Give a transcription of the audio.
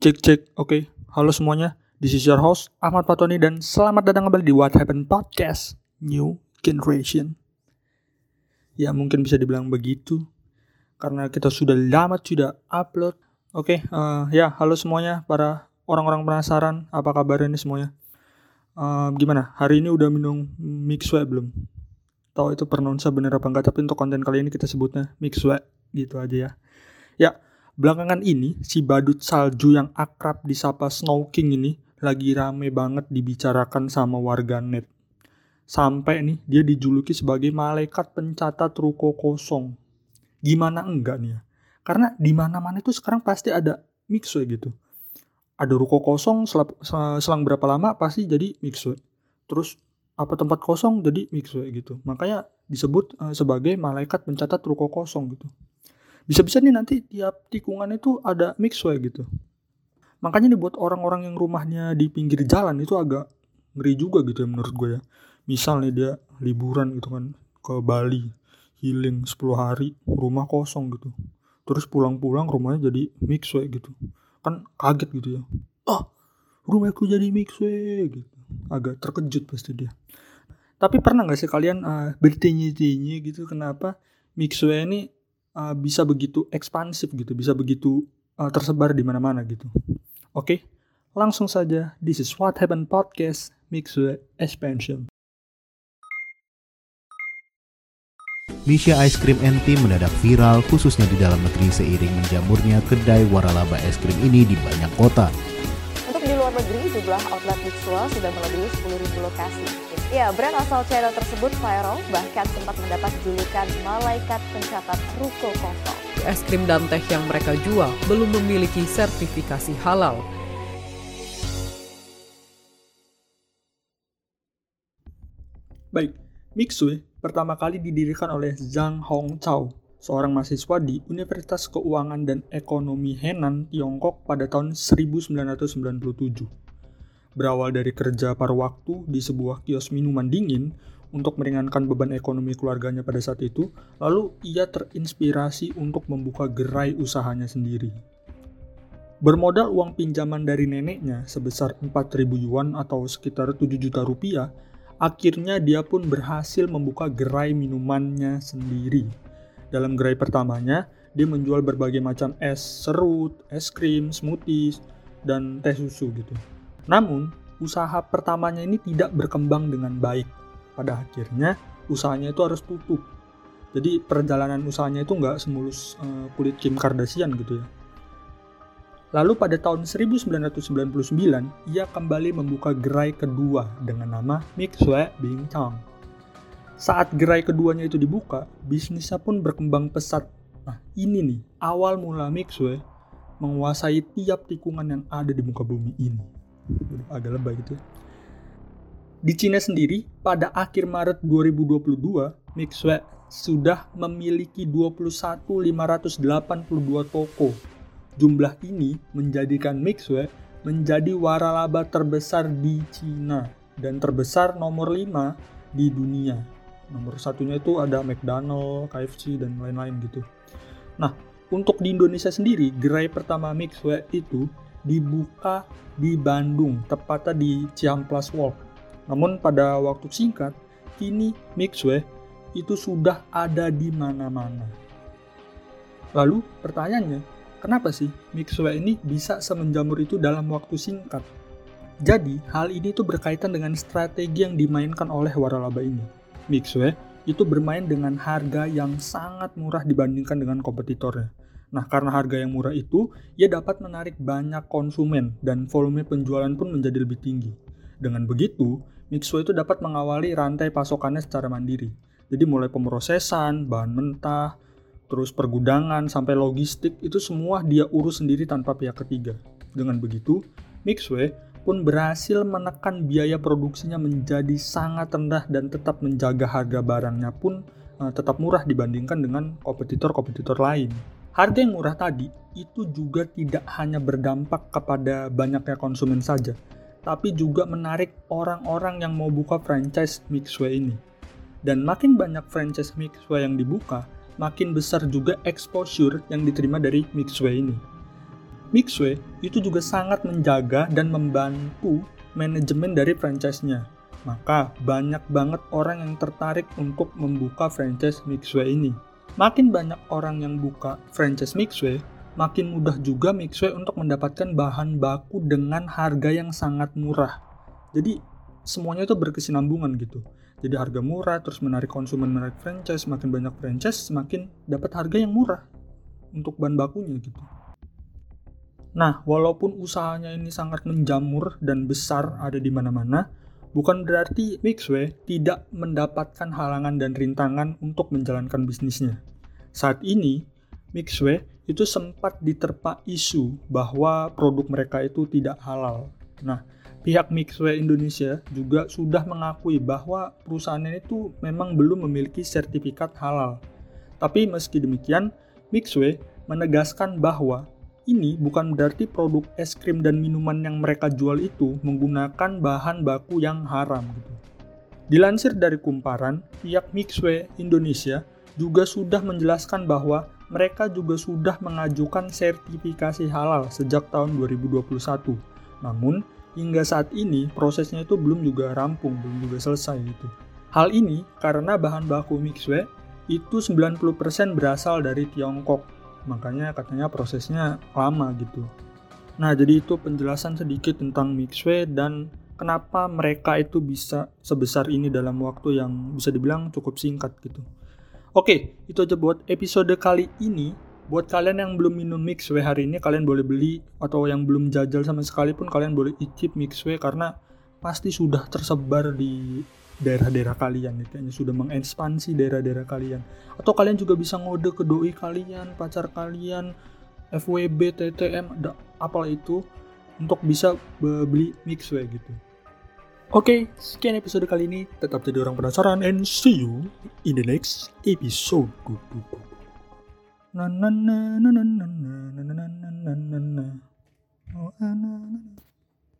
Cek cek, oke. Halo semuanya, this is your host Ahmad Patoni dan selamat datang kembali di What Happened Podcast New Generation. Ya mungkin bisa dibilang begitu karena kita sudah lama tidak upload. Oke, eh, ya halo semuanya para orang-orang penasaran apa kabar ini semuanya. Eh, gimana? Hari ini udah minum mixway belum? Tahu itu pronounce bener apa enggak? Tapi untuk konten kali ini kita sebutnya mixway gitu aja ya. Ya, Belakangan ini, si badut salju yang akrab disapa Snow King ini lagi rame banget dibicarakan sama warga net. Sampai nih, dia dijuluki sebagai malaikat pencatat ruko kosong. Gimana enggak nih ya? Karena di mana-mana itu sekarang pasti ada mixway gitu. Ada ruko kosong selang berapa lama pasti jadi mixway. Terus apa tempat kosong jadi mixway gitu. Makanya disebut uh, sebagai malaikat pencatat ruko kosong gitu bisa-bisa nih nanti tiap tikungan itu ada mixway gitu. Makanya nih buat orang-orang yang rumahnya di pinggir jalan itu agak ngeri juga gitu ya menurut gue ya. Misal nih dia liburan gitu kan ke Bali healing 10 hari rumah kosong gitu. Terus pulang-pulang rumahnya jadi mixway gitu. Kan kaget gitu ya. Oh rumahku jadi mixway gitu. Agak terkejut pasti dia. Tapi pernah gak sih kalian uh, bertanya-tanya gitu kenapa mixway ini uh, bisa begitu ekspansif gitu, bisa begitu uh, tersebar di mana-mana gitu. Oke, okay? langsung saja. This is What Happened Podcast Mix with Expansion. Misha Ice Cream NT mendadak viral khususnya di dalam negeri seiring menjamurnya kedai waralaba es krim ini di banyak kota. Luar negeri, jumlah outlet Mixua sudah melebihi 10.000 lokasi. Ya, brand asal China tersebut viral bahkan sempat mendapat julukan malaikat pencatat ruko kosong. Es krim dan teh yang mereka jual belum memiliki sertifikasi halal. Baik, Mixue pertama kali didirikan oleh Zhang Hongchao, seorang mahasiswa di Universitas Keuangan dan Ekonomi Henan, Tiongkok pada tahun 1997 berawal dari kerja paruh waktu di sebuah kios minuman dingin untuk meringankan beban ekonomi keluarganya pada saat itu, lalu ia terinspirasi untuk membuka gerai usahanya sendiri. Bermodal uang pinjaman dari neneknya sebesar 4.000 yuan atau sekitar 7 juta rupiah, akhirnya dia pun berhasil membuka gerai minumannya sendiri. Dalam gerai pertamanya, dia menjual berbagai macam es serut, es krim, smoothies, dan teh susu gitu. Namun, usaha pertamanya ini tidak berkembang dengan baik. Pada akhirnya, usahanya itu harus tutup. Jadi perjalanan usahanya itu nggak semulus uh, kulit Kim Kardashian gitu ya. Lalu pada tahun 1999, ia kembali membuka gerai kedua dengan nama Mixue Bing Chang. Saat gerai keduanya itu dibuka, bisnisnya pun berkembang pesat. Nah ini nih, awal mula Mixue menguasai tiap tikungan yang ada di muka bumi ini agak lebay gitu ya. Di Cina sendiri, pada akhir Maret 2022, Mixue sudah memiliki 21.582 toko. Jumlah ini menjadikan Mixue menjadi waralaba terbesar di Cina dan terbesar nomor 5 di dunia. Nomor satunya itu ada McDonald, KFC, dan lain-lain gitu. Nah, untuk di Indonesia sendiri, gerai pertama Mixue itu dibuka di Bandung, tepatnya di Ciamplas Walk. Namun pada waktu singkat, kini Mixway itu sudah ada di mana-mana. Lalu pertanyaannya, kenapa sih Mixway ini bisa semenjamur itu dalam waktu singkat? Jadi, hal ini tuh berkaitan dengan strategi yang dimainkan oleh waralaba ini. Mixway itu bermain dengan harga yang sangat murah dibandingkan dengan kompetitornya. Nah, karena harga yang murah itu, ia dapat menarik banyak konsumen dan volume penjualan pun menjadi lebih tinggi. Dengan begitu, Mixo itu dapat mengawali rantai pasokannya secara mandiri. Jadi mulai pemrosesan, bahan mentah, terus pergudangan sampai logistik itu semua dia urus sendiri tanpa pihak ketiga. Dengan begitu, Mixway pun berhasil menekan biaya produksinya menjadi sangat rendah dan tetap menjaga harga barangnya pun uh, tetap murah dibandingkan dengan kompetitor-kompetitor lain. Harga yang murah tadi itu juga tidak hanya berdampak kepada banyaknya konsumen saja, tapi juga menarik orang-orang yang mau buka franchise Mixway ini. Dan makin banyak franchise Mixway yang dibuka, makin besar juga exposure yang diterima dari Mixway ini. Mixway itu juga sangat menjaga dan membantu manajemen dari franchise-nya. Maka banyak banget orang yang tertarik untuk membuka franchise Mixway ini. Makin banyak orang yang buka franchise Mixway, makin mudah juga Mixway untuk mendapatkan bahan baku dengan harga yang sangat murah. Jadi semuanya itu berkesinambungan gitu. Jadi harga murah terus menarik konsumen menarik franchise, semakin banyak franchise semakin dapat harga yang murah untuk bahan bakunya gitu. Nah, walaupun usahanya ini sangat menjamur dan besar ada di mana-mana, bukan berarti Mixway tidak mendapatkan halangan dan rintangan untuk menjalankan bisnisnya. Saat ini, Mixway itu sempat diterpa isu bahwa produk mereka itu tidak halal. Nah, pihak Mixway Indonesia juga sudah mengakui bahwa perusahaannya itu memang belum memiliki sertifikat halal. Tapi meski demikian, Mixway menegaskan bahwa ini bukan berarti produk es krim dan minuman yang mereka jual itu menggunakan bahan baku yang haram gitu. Dilansir dari kumparan, pihak Mixway Indonesia juga sudah menjelaskan bahwa mereka juga sudah mengajukan sertifikasi halal sejak tahun 2021. Namun, hingga saat ini prosesnya itu belum juga rampung, belum juga selesai gitu. Hal ini karena bahan baku Mixway itu 90% berasal dari Tiongkok makanya katanya prosesnya lama gitu. Nah, jadi itu penjelasan sedikit tentang Mixway dan kenapa mereka itu bisa sebesar ini dalam waktu yang bisa dibilang cukup singkat gitu. Oke, itu aja buat episode kali ini. Buat kalian yang belum minum Mixway hari ini, kalian boleh beli atau yang belum jajal sama sekali pun kalian boleh icip Mixway karena pasti sudah tersebar di daerah-daerah kalian nih kayaknya sudah mengekspansi daerah-daerah kalian atau kalian juga bisa ngode ke doi kalian pacar kalian FWB TTM apalah itu untuk bisa beli mixway gitu Oke, okay, sekian episode kali ini. Tetap jadi orang penasaran and see you in the next episode. Na na na na na na na na na na na. Oh, na.